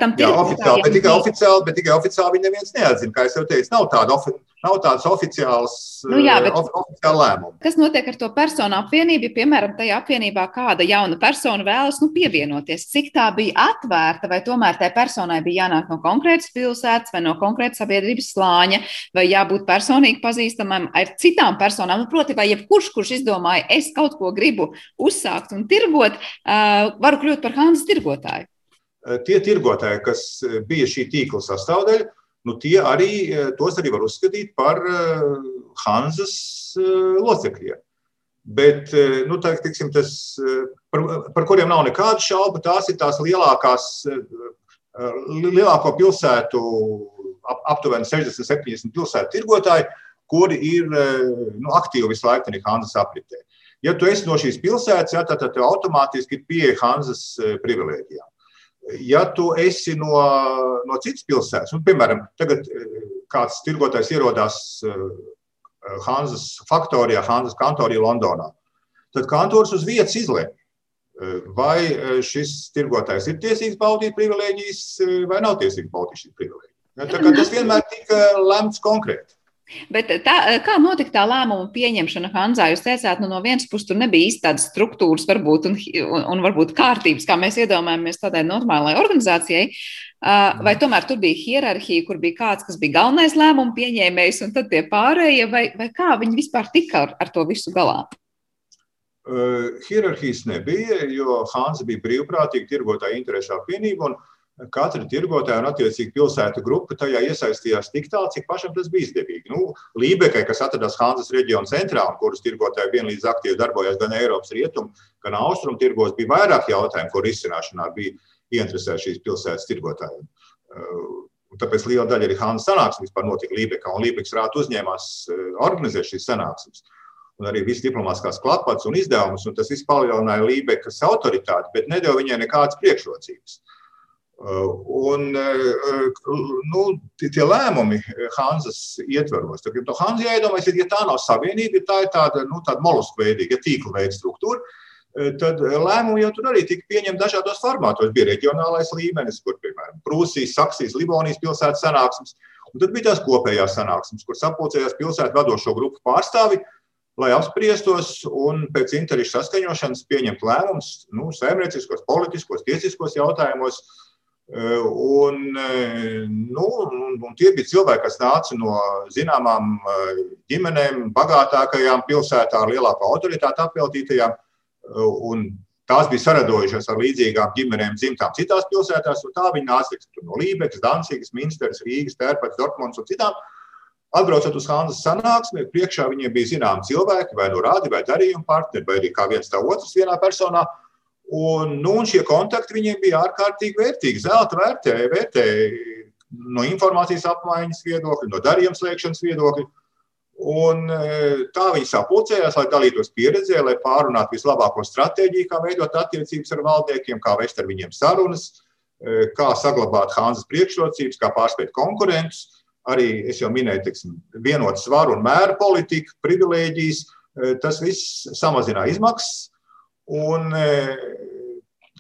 tam ir. Jā, oficiāli, bet tikai oficiāli, bet tikai oficiāli viņi neviens neatzina. Kā jau teicu, nav tāda oficiāla Nav tādas oficiālas nu, jā, bet, lēmuma. Kas notiek ar to personu apvienību? Ja, piemēram, tajā apvienībā kāda jauna persona vēlas nu, pievienoties, cik tā bija atvērta, vai tomēr tai personai bija jānāk no konkrētas pilsētas vai no konkrētas sabiedrības slāņa, vai jābūt personīgi pazīstamam ar citām personām. Nu, proti, vai jebkurš, kurš izdomāja, es kaut ko gribu uzsākt un tirgot, uh, varu kļūt par Hanzas tirgotāju. Tie tirgotāji, kas bija šī tīkla sastāvdaļa, nu, tie arī, eh, tos arī var uzskatīt par eh, Hanzas eh, locekļiem. Bet nu, tā, tiksim, tas, par, par kuriem nav nekādu šaubu, tās ir tās lielākās, lielāko pilsētu, ap, aptuveni 60-70 pilsētu tirgotāji, kuri ir nu, aktīvi visu laiku Hanzas apritē. Ja tu esi no šīs pilsētas, ja, tad, tev automātiski ir pieeja Hanzas privilēģijām ja tu esi no, no citas pilsētas, un, piemēram, tagad eh, kāds tirgotājs ierodās eh, Hanzas faktorijā, Hanzas kantorī Londonā, tad kantors uz vietas izlēma, eh, vai šis tirgotājs ir tiesīgs baudīt privilēģijas vai nav tiesīgs baudīt šīs privilēģijas. Ja, tas vienmēr tika lemts konkrēti. Bet tā, kā notika tā lēmuma pieņemšana Hanzā? Jūs teicāt, nu, no vienas puses tur nebija īsti tādas struktūras, varbūt, un, un, un varbūt kārtības, kā mēs iedomājamies tādai normālai organizācijai. Vai tomēr tur bija hierarhija, kur bija kāds, kas bija galvenais lēmumu pieņēmējs, un tad tie pārējie, vai, vai kā viņi vispār tika ar, ar to visu galā? Uh, hierarhijas nebija, jo Hansa bija brīvprātīga tirgotāja interešu apvienība. Un, katra tirgotāja un attiecīgi pilsētu grupa tajā iesaistījās tik tālu, cik pašam tas bija izdevīgi. Nu, Lībekai, kas atrodas Hanzas reģiona centrā un kuras tirgotāji vienlīdz aktīvi darbojās gan Eiropas rietumu, gan austrumu tirgos, bija vairāk jautājumu, kur izcināšanā bija ieinteresēti šīs pilsētas tirgotājiem. Uh, tāpēc liela daļa arī Hanzas sanāksmes vispār notika Lībekā, un Lībeks rāta uzņēmās uh, organizēt šīs sanāksmes. Un arī viss diplomātiskās klapats un izdevumus, un tas viss palielināja Lībekas autoritāti, bet nedēļa viņai nekādas priekšrocības. Uh, Un nu, tie lēmumi Hanzas ietvaros, tad no Hanzas jāiedomājas, ja tā nav savienība, ja tā ir tāda, nu, tāda mollusku veidīga, ja tīkla veida struktūra, tad lēmumi jau tur arī tika pieņemti dažādos formātos. Bija reģionālais līmenis, kur, piemēram, Prūsijas, Saksijas, Livonijas pilsētas sanāksmes, un tad bija tās kopējās sanāksmes, kur sapulcējās pilsētu vadošo grupu pārstāvi, lai apspriestos un pēc interešu saskaņošanas pieņemtu lēmumus nu, saimnieciskos, politiskos, tiesiskos jautājumos, uh, un, eh, nu, un tie bija cilvēki, kas nāca no zināmām eh, ģimenēm, bagātākajām pilsētām, ar lielāku autoritāti apveltītajām. Tās bija saradojušās ar līdzīgām ģimenēm dzimtām citās pilsētās, un tā viņi nāca no Lībekas, Dancigas, Minsteras, Rīgas, Tērpats, Dortmunds un citām. Atbraucot uz Hanzas sanāksmi, priekšā viņiem bija zināmi cilvēki, vai nu rādi, vai darījuma partneri, vai arī kā viens tā otrs vienā personā, Un, nu, un šie kontakti viņiem bija ārkārtīgi vērtīgi. Zelta vērtēja, vērtēja no informācijas apmaiņas viedokļa, no darījuma slēgšanas viedokļa. Un, e, tā viņi sapulcējās, lai dalītos pieredzē, lai pārunātu vislabāko stratēģiju, kā veidot attiecības ar valdniekiem, kā vest ar viņiem sarunas, e, kā saglabāt Hanzas priekšrocības, kā pārspēt konkurentus. Arī es jau minēju, teiksim, vienotu svaru un mēru politiku, privilēģijas. E, tas viss samazināja izmaksas Un e,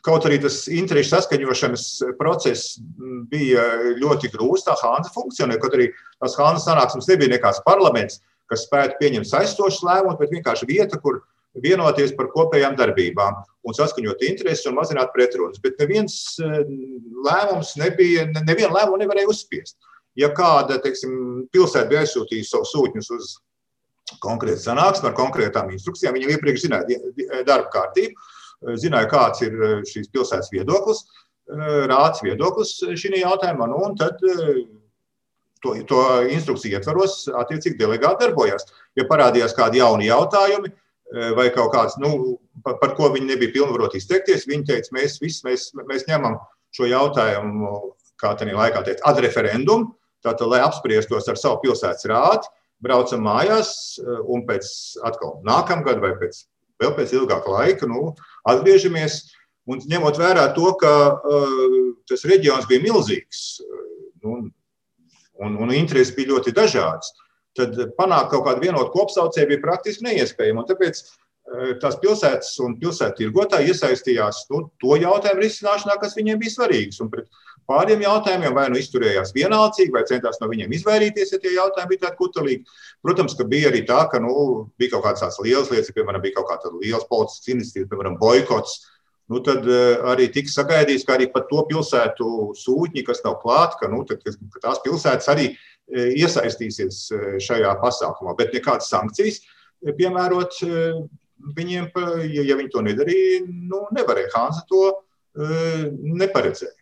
Kaut arī tas interešu saskaņošanas process bija ļoti grūts, tā Hanza funkcionēja. Kaut arī tās Hanza sanāksmes nebija nekāds parlaments, kas spētu pieņemt saistošus lēmumus, bet vienkārši vieta, kur vienoties par kopējām darbībām un saskaņot intereses un mazināt pretrunas. Bet neviens lēmums nebija, nevienu lēmumu nevarēja uzspiest. Ja kāda teiksim, pilsēta bija aizsūtījusi savus sūtņus uz konkrētu sanāksmi ar konkrētām instrukcijām, viņi iepriekš zināja darba kārtību zināja, kāds ir eh, šīs pilsētas viedoklis, eh, rāds viedoklis šī jautājumā. Nu, un tad to, to instrukciju ietvaros, attiecīgi delegāti darbojās. Ja parādījās kādi jauni jautājumi, vai kaut kāds, nu, par, par ko viņi nebija pilnvaroti izteikties, viņi teica, mēs visi mēs, mēs ņemam šo jautājumu, kā tādā laikā teikt, ad referendumu, tātad, lai apspriestos ar savu pilsētas rādu, braucam mājās un pēc atkal nākamgad vai pēc vēl pēc ilgāka laika nu, atgriežamies. Un ņemot vērā to, ka uh, tas reģions bija milzīgs nu, un, un intereses bija ļoti dažādas, tad panākt kaut kādu vienotu kopsaucēju bija praktiski neiespējami. Tāpēc uh, tās pilsētas un pilsētu tirgotāji iesaistījās nu, to jautājumu risināšanā, kas viņiem bija svarīgs. Un pret pāriem jautājumiem, vai nu izturējās vienaldzīgi, vai centās no viņiem izvairīties, ja tie jautājumi bija tādi kutelīgi. Protams, ka bija arī tā, ka nu, bija kaut kādas lielas lietas, piemēram, bija kaut kāda liela politiskas iniciatīva, piemēram, boikots. Nu, tad uh, arī tika sagaidīts, ka arī par to pilsētu sūtņi, kas nav klāt, ka, nu, tad, ka tās pilsētas arī uh, iesaistīsies uh, šajā pasākumā, bet nekādas sankcijas piemērot viņiem, ja viņi to nedarīja, nu, nevarēja. Hansa to neparedzēja.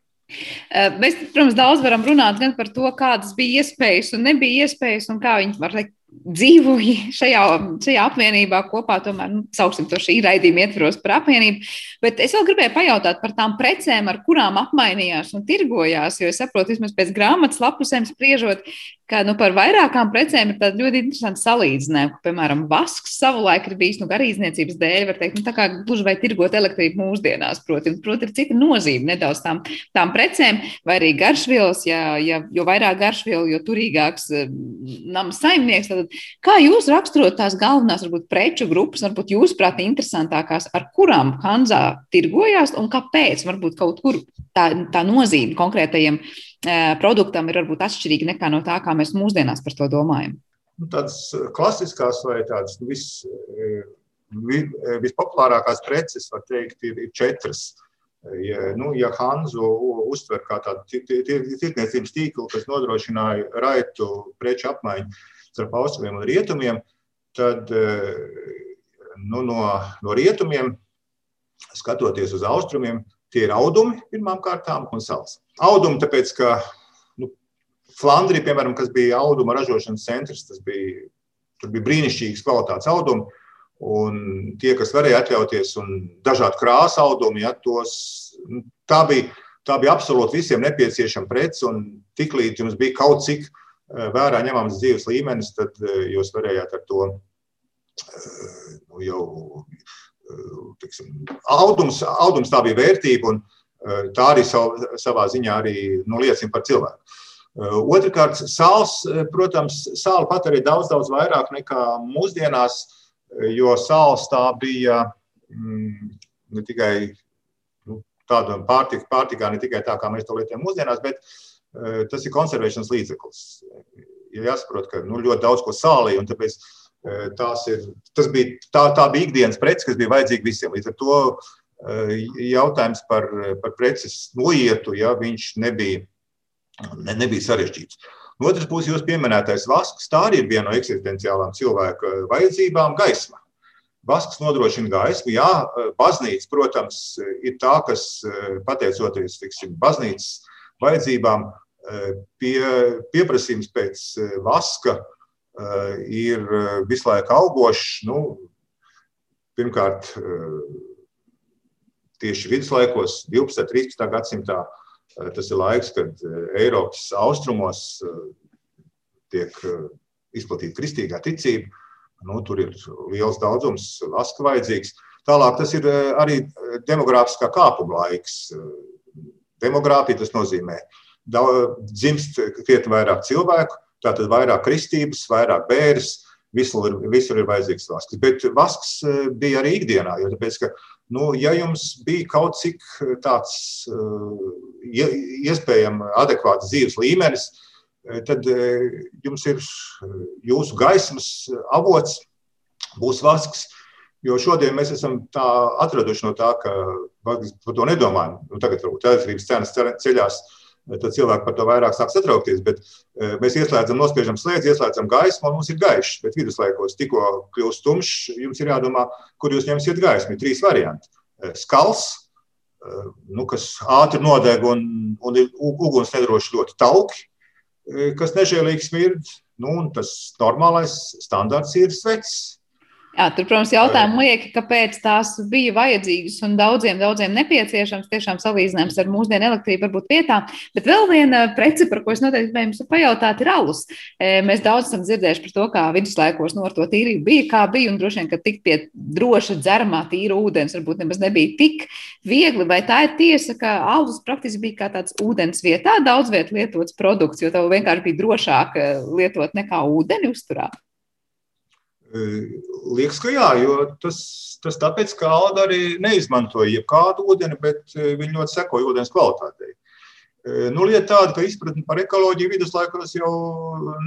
Mēs, protams, daudz varam runāt gan par to, kādas bija iespējas un nebija iespējas, un kā viņi var teikt, dzīvoja šajā, šajā apvienībā kopā, tomēr, nu, sauksim to šī raidījuma ietvaros par apvienību. Bet es vēl gribēju pajautāt par tām precēm, ar kurām apmainījās un tirgojās, jo es saprotu, vismaz pēc grāmatas lapusēm spriežot, ka nu, par vairākām precēm ir ļoti interesanta salīdzinājuma. Piemēram, vasks savulaik ir bijis nu, garīdzniecības dēļ, var teikt, nu, tā kā gluži vai tirgot elektrību mūsdienās, proti, proti ir cita nozīme nedaudz tām, tām precēm, vai arī garšvielas, ja, ja, jo vairāk garšvielu, jo turīgāks eh, nama saimnieks. Tad, kā jūs raksturot tās galvenās, varbūt, preču grupas, varbūt jūsuprāt, interesantākās, ar kurām Hanzā tirgojās un kāpēc? Varbūt kaut kur tā, tā nozīme konkrētajiem produktam ir varbūt atšķirīga nekā no tā, kā mēs mūsdienās par to domājam. Nu, tādas klasiskās vai tādas vis, vispopulārākās preces, var teikt, ir, ir četras. Ja, nu, ja Hanzu uztver kā tādu tirdzniecības tīklu, kas nodrošināja raitu preču apmaiņu starp austrumiem un rietumiem, tad nu, no, no rietumiem, skatoties uz austrumiem, tie ir audumi pirmām kārtām un salas. Audumi, tāpēc, ka nu, Flandrija, piemēram, kas bija auduma ražošanas centrs, tas bija, bija brīnišķīgs kvalitātes audumi. Un tie, kas varēja atļauties, un dažādi krāsa audumi, ja, tos, nu, tā, bija, tā bija absolūti visiem nepieciešama prece. Tiklīdz jums bija kaut cik eh, vērā ņemams dzīves līmenis, tad eh, jūs varējāt ar to eh, nu, jau tiksim, audums, audums tā bija vērtība, un tā arī sav, savā ziņā arī, nu, liecina par cilvēku. Eh, otrakārt, sāls, eh, protams, sāla patērē daudz, daudz vairāk nekā mūsdienās, jo sāls tā bija mm, ne tikai nu, tāda pārtika, pārtikā, ne tikai tā, kā mēs to lietojam mūsdienās, bet tas ir konservēšanas līdzeklis. Ir jāsaprot, ka nu, ļoti daudz ko sālīja, un tāpēc ir, tas bija, tā, tā bija ikdienas prece, kas bija vajadzīga visiem. Līdz ar to Eh, jautājums par, par preces noietu, ja viņš nebija, ne, nebija sarežģīts. No otras puses, jūs pieminētais vasks, tā arī ir viena no eksistenciālām cilvēka vajadzībām - gaisma. Vasks nodrošina gaismu. Jā, baznīca, protams, ir tā, kas pateicoties tiksim, baznīcas vajadzībām, pie, pieprasījums pēc vaska ir visu laiku augošs. Nu, pirmkārt, tieši viduslaikos, 12. un 13. gadsimtā. Eh, tas ir laiks, kad eh, Eiropas austrumos eh, tiek izplatīta kristīgā ticība. Nu, tur ir liels daudzums vaska vajadzīgs. Tālāk tas ir arī demogrāfiskā kāpuma laiks. Demogrāfija tas nozīmē, ka dzimst krietni vairāk cilvēku, tātad vairāk kristības, vairāk bērns, Visur, visur ir vajadzīgs vasks. Bet vasks bija arī ikdienā. Jo tāpēc, ka, nu, ja jums bija kaut cik tāds iespējams adekvāts dzīves līmenis, tad jums ir jūsu gaismas avots, būs vasks. Jo šodien mēs esam atraduši no tā, ka par to nedomājam. Nu, tagad varbūt elektrības cenas ceļās, tad cilvēki par to vairāk sāk satraukties. Bet e, mēs ieslēdzam, nospiežam slēdzi, ieslēdzam gaismu, un mums ir gaišs. Bet viduslaikos tikko kļūst tumšs, jums ir jādomā, kur jūs ņemsiet gaismu. Ir trīs varianti. E, skals, e, nu, kas ātri nodeg un, un ir uguns nedroši ļoti tauki, kas nežēlīgi smird. Nu, tas normālais standarts ir svecis Jā, tur, protams, jautājumi lieki, kāpēc tās bija vajadzīgas un daudziem, daudziem nepieciešams. Tiešām salīdzinājums ar mūsdienu elektrību varbūt vietā. Bet vēl viena prece, par ko es noteikti gribēju jums pajautāt, ir alus. E, mēs daudz esam dzirdējuši par to, kā viduslaikos no to tīrību bija, kā bija, un droši vien, ka tikt pie droša dzeramā tīra ūdens varbūt nemaz nebija tik viegli. Vai tā ir tiesa, ka alus praktiski bija kā tāds ūdens vietā daudz vietu lietots produkts, jo tev vienkārši bija drošāk e, lietot nekā ūdeni uzturā? Liekas, ka jā, jo tas, tas tāpēc, ka Alda arī neizmantoja jebkādu ūdeni, bet viņi ļoti sekoja ūdens kvalitātei. Nu, lieta tāda, ka izpratne par ekoloģiju viduslaikos jau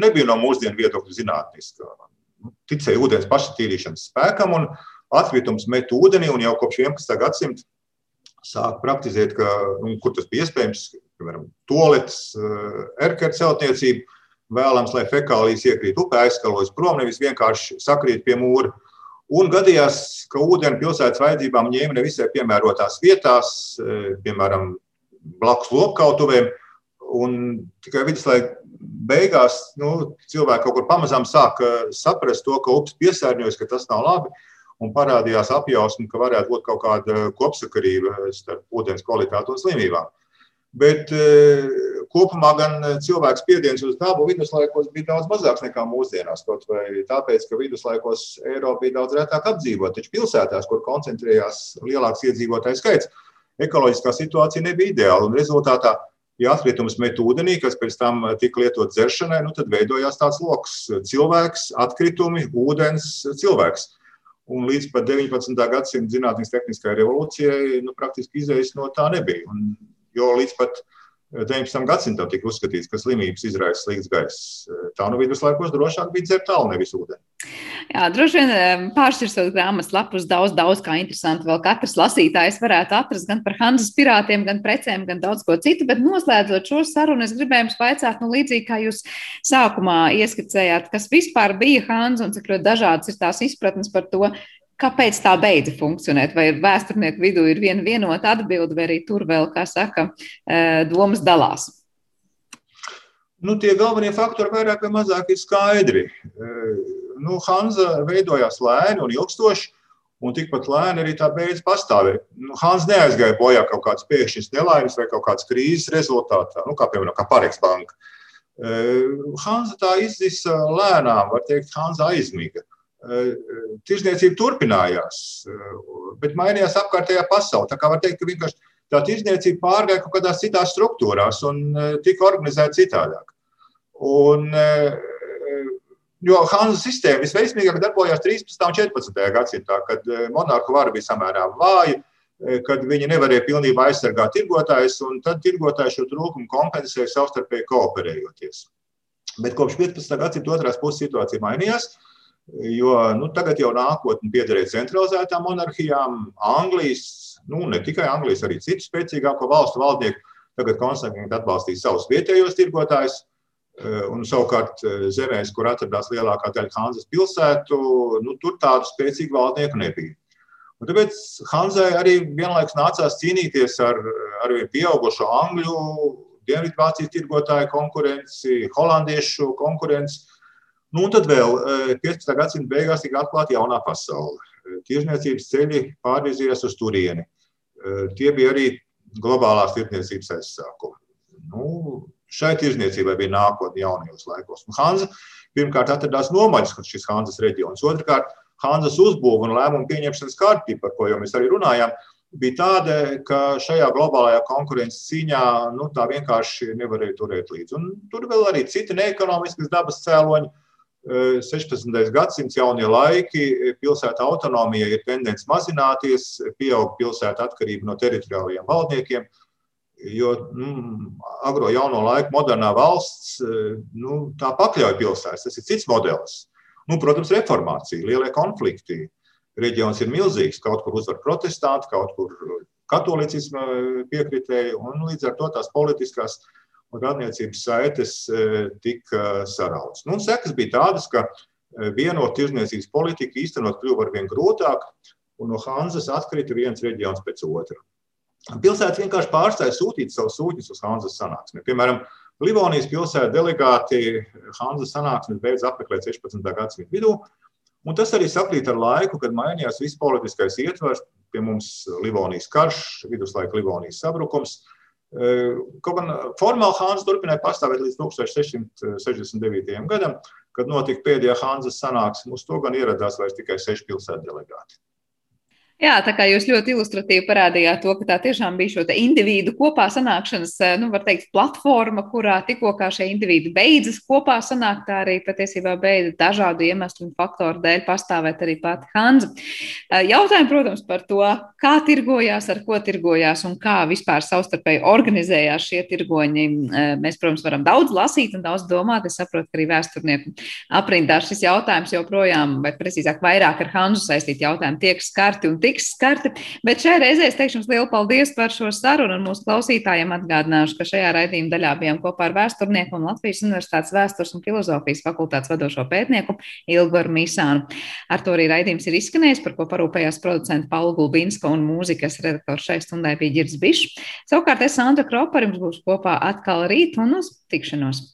nebija no mūsdienu viedokļa zinātniska. Ticēja ūdens pašatīrīšanas spēkam un atkritums met ūdenī, un jau kopš 11. gadsimta sāk praktizēt, ka, nu, kur tas bija iespējams, piemēram, toaletes, erkeru celtniecība vēlams, lai fekālijas iekrīt upē, aizskalojas prom, nevis vienkārši sakrīt pie mūra. Un gadījās, ka ūdeni pilsētas vajadzībām ņēma nevisai piemērotās vietās, e, piemēram, blakus lopkautuvēm. Un tikai viduslaika beigās nu, cilvēki kaut kur pamazām sāka saprast to, ka upes piesārņojas, ka tas nav labi. Un parādījās apjausma, ka varētu būt kaut kāda kopsakarība starp ūdens kvalitāti un slimībām. Bet e, kopumā gan cilvēks spiediens uz dabu viduslaikos bija daudz mazāks nekā mūsdienās. Kaut vai tāpēc, ka viduslaikos Eiropa bija daudz retāk apdzīvota, taču pilsētās, kur koncentrējās lielāks iedzīvotāju skaits, ekoloģiskā situācija nebija ideāla. Un rezultātā, ja atkritumus met ūdenī, kas pēc tam tika lietot dzeršanai, nu, tad veidojās tāds lokus - cilvēks, atkritumi, ūdens, cilvēks. Un līdz pat 19. gadsimta zinātnīs tehniskajai revolūcijai nu, praktiski izējas no tā nebija. Un jo līdz pat 19. gadsimtam tika uzskatīts, ka slimības izraisa slikts gaiss. Tā nu viduslaikos drošāk bija dzert tālu, nevis ūdeni. Jā, droši vien pāršķirstot grāmatas lapus daudz, daudz kā interesanti. Vēl katrs lasītājs varētu atrast gan par Hanzas pirātiem, gan precēm, gan daudz ko citu. Bet noslēdzot šo sarunu, es gribēju jums vaicāt, nu līdzīgi kā jūs sākumā ieskicējāt, kas vispār bija Hanza un cik ļoti dažādas ir tās izpratnes par to, Kāpēc tā beidza funkcionēt? Vai vēsturnieku vidū ir viena vienota atbilde, vai arī tur vēl, kā saka, eh, domas dalās? Nu, tie galvenie faktori vairāk vai mazāk ir skaidri. Eh, nu, Hanza veidojās lēni un ilgstoši, un tikpat lēni arī tā beidz pastāvēt. Nu, Hanza neaizgāja bojā kaut kādas pēkšņas nelaimes vai kaut kādas krīzes rezultātā, nu, kā piemēram kā Pareks banka. Eh, Hanza tā izzisa lēnām, var teikt, Hanza aizmiga. Tirzniecība turpinājās, bet mainījās apkārtējā pasaule. Tā kā var teikt, ka vienkārši tā tirzniecība pārgāja kaut kādās citās struktūrās un tika organizēta citādāk. Un, jo Hanza sistēma visveiksmīgāk darbojās 13. un 14. gadsimtā, kad monarhu vara bija samērā vāja, kad viņi nevarēja pilnībā aizsargāt tirgotājus, un tad tirgotāji šo trūkumu kompensēja savstarpēji kooperējoties. Bet kopš 15. gadsimta otrās puses situācija mainījās. Uh, Jo nu, tagad jau nākotnē piederēja centralizētām monarhijām, Anglijas, nu, ne tikai Anglijas, arī citu spēcīgāko valstu valdnieku. Tagad konsekventi atbalstīs savus vietējos tirgotājus. Eh, un savukārt eh, zemēs, kur atradās lielākā daļa Hanzas pilsētu, nu, tur tādu spēcīgu valdnieku nebija. Un tāpēc Hanzai arī vienlaikus nācās cīnīties ar, ar pieaugušo angļu, Dienvidvācijas tirgotāju konkurenci, holandiešu konkurenci. Nu, un tad vēl 15. Eh, gadsimta beigās tika atklāta jaunā pasaule. Eh, tirzniecības ceļi pārvirzījās uz turieni. Eh, tie bija arī globālās tirdzniecības aizsākumi. Nu, šai tirdzniecībai bija nākotne jaunajos laikos. Un Hanza pirmkārt atradās nomaļas, šis Hanzas reģions. Otrakārt, Hanzas uzbūve un lēmumu pieņemšanas kārtība, par ko jau mēs arī runājām, bija tāda, ka šajā globālajā konkurences cīņā nu, tā vienkārši nevarēja turēt līdzi. Un tur vēl arī citi neekonomiskas dabas cēloņi 16. gadsimts jaunie laiki, pilsēta autonomija ir tendence mazināties, pieaug pilsēta atkarība no teritoriālajiem valdniekiem, jo nu, agro jauno laiku modernā valsts nu, tā pakļauj pilsētas. Tas ir cits modelis. Nu, protams, reformācija, lielie konflikti. Reģions ir milzīgs, kaut kur uzvar protestanti, kaut kur katolicisma piekritēji, un līdz ar to tās politiskās uh, un radniecības saites e, tika sarautas. Nu, sekas bija tādas, ka e, vienot tirzniecības politiku īstenot kļuva arvien grūtāk, un no Hanzas atkrita viens reģions pēc otra. Pilsēta vienkārši pārstāja sūtīt savus sūtņus uz Hanzas sanāksmi. Piemēram, Livonijas pilsēta delegāti Hanzas sanāksmes beidz apmeklēt 16. gadsimta vidū, un tas arī sakrīt ar laiku, kad mainījās viss politiskais ietvers, pie mums Livonijas karš, viduslaika Livonijas sabrukums, Kaut gan formāli Hāns turpināja pastāvēt līdz 1669. gadam, kad notika pēdējā Hānzas sanāksme. Uz to gan ieradās vairs tikai seši pilsētu delegāti. Jā, tā kā jūs ļoti ilustratīvi parādījāt to, ka tā tiešām bija šo individu kopā sanākšanas, eh, nu, var teikt, platforma, kurā tikko šie individi beidzas kopā sanākt, tā arī patiesībā beidza dažādu iemeslu un faktoru dēļ pastāvēt arī pati Hanza. Eh, jautājumi, protams, par to, kā tirgojās, ar ko tirgojās un kā vispār savstarpēji organizējās šie tirgoņi. Eh, mēs, protams, varam daudz lasīt un daudz domāt. Es saprotu, ka arī vēsturnieku aprindā šis jautājums joprojām, vai precīzāk vairāk ar Hanzu saistīti jautājumi tiek skarti un tiek tiks skarti. Bet šajā reizē es teikšu jums lielu paldies par šo sarunu un mūsu klausītājiem atgādināšu, ka šajā raidījuma daļā bijām kopā ar vēsturnieku un Latvijas Universitātes vēstures un filozofijas fakultātes vadošo pētnieku Ilgoru Mīsānu. Ar to arī raidījums ir izskanējis, par ko parūpējās producenta Paula Gulbinska un mūzikas redaktors šai stundai bija Girds Bišs. Savukārt es Sandra Kropa ar jums būšu kopā atkal rīt un uz tikšanos.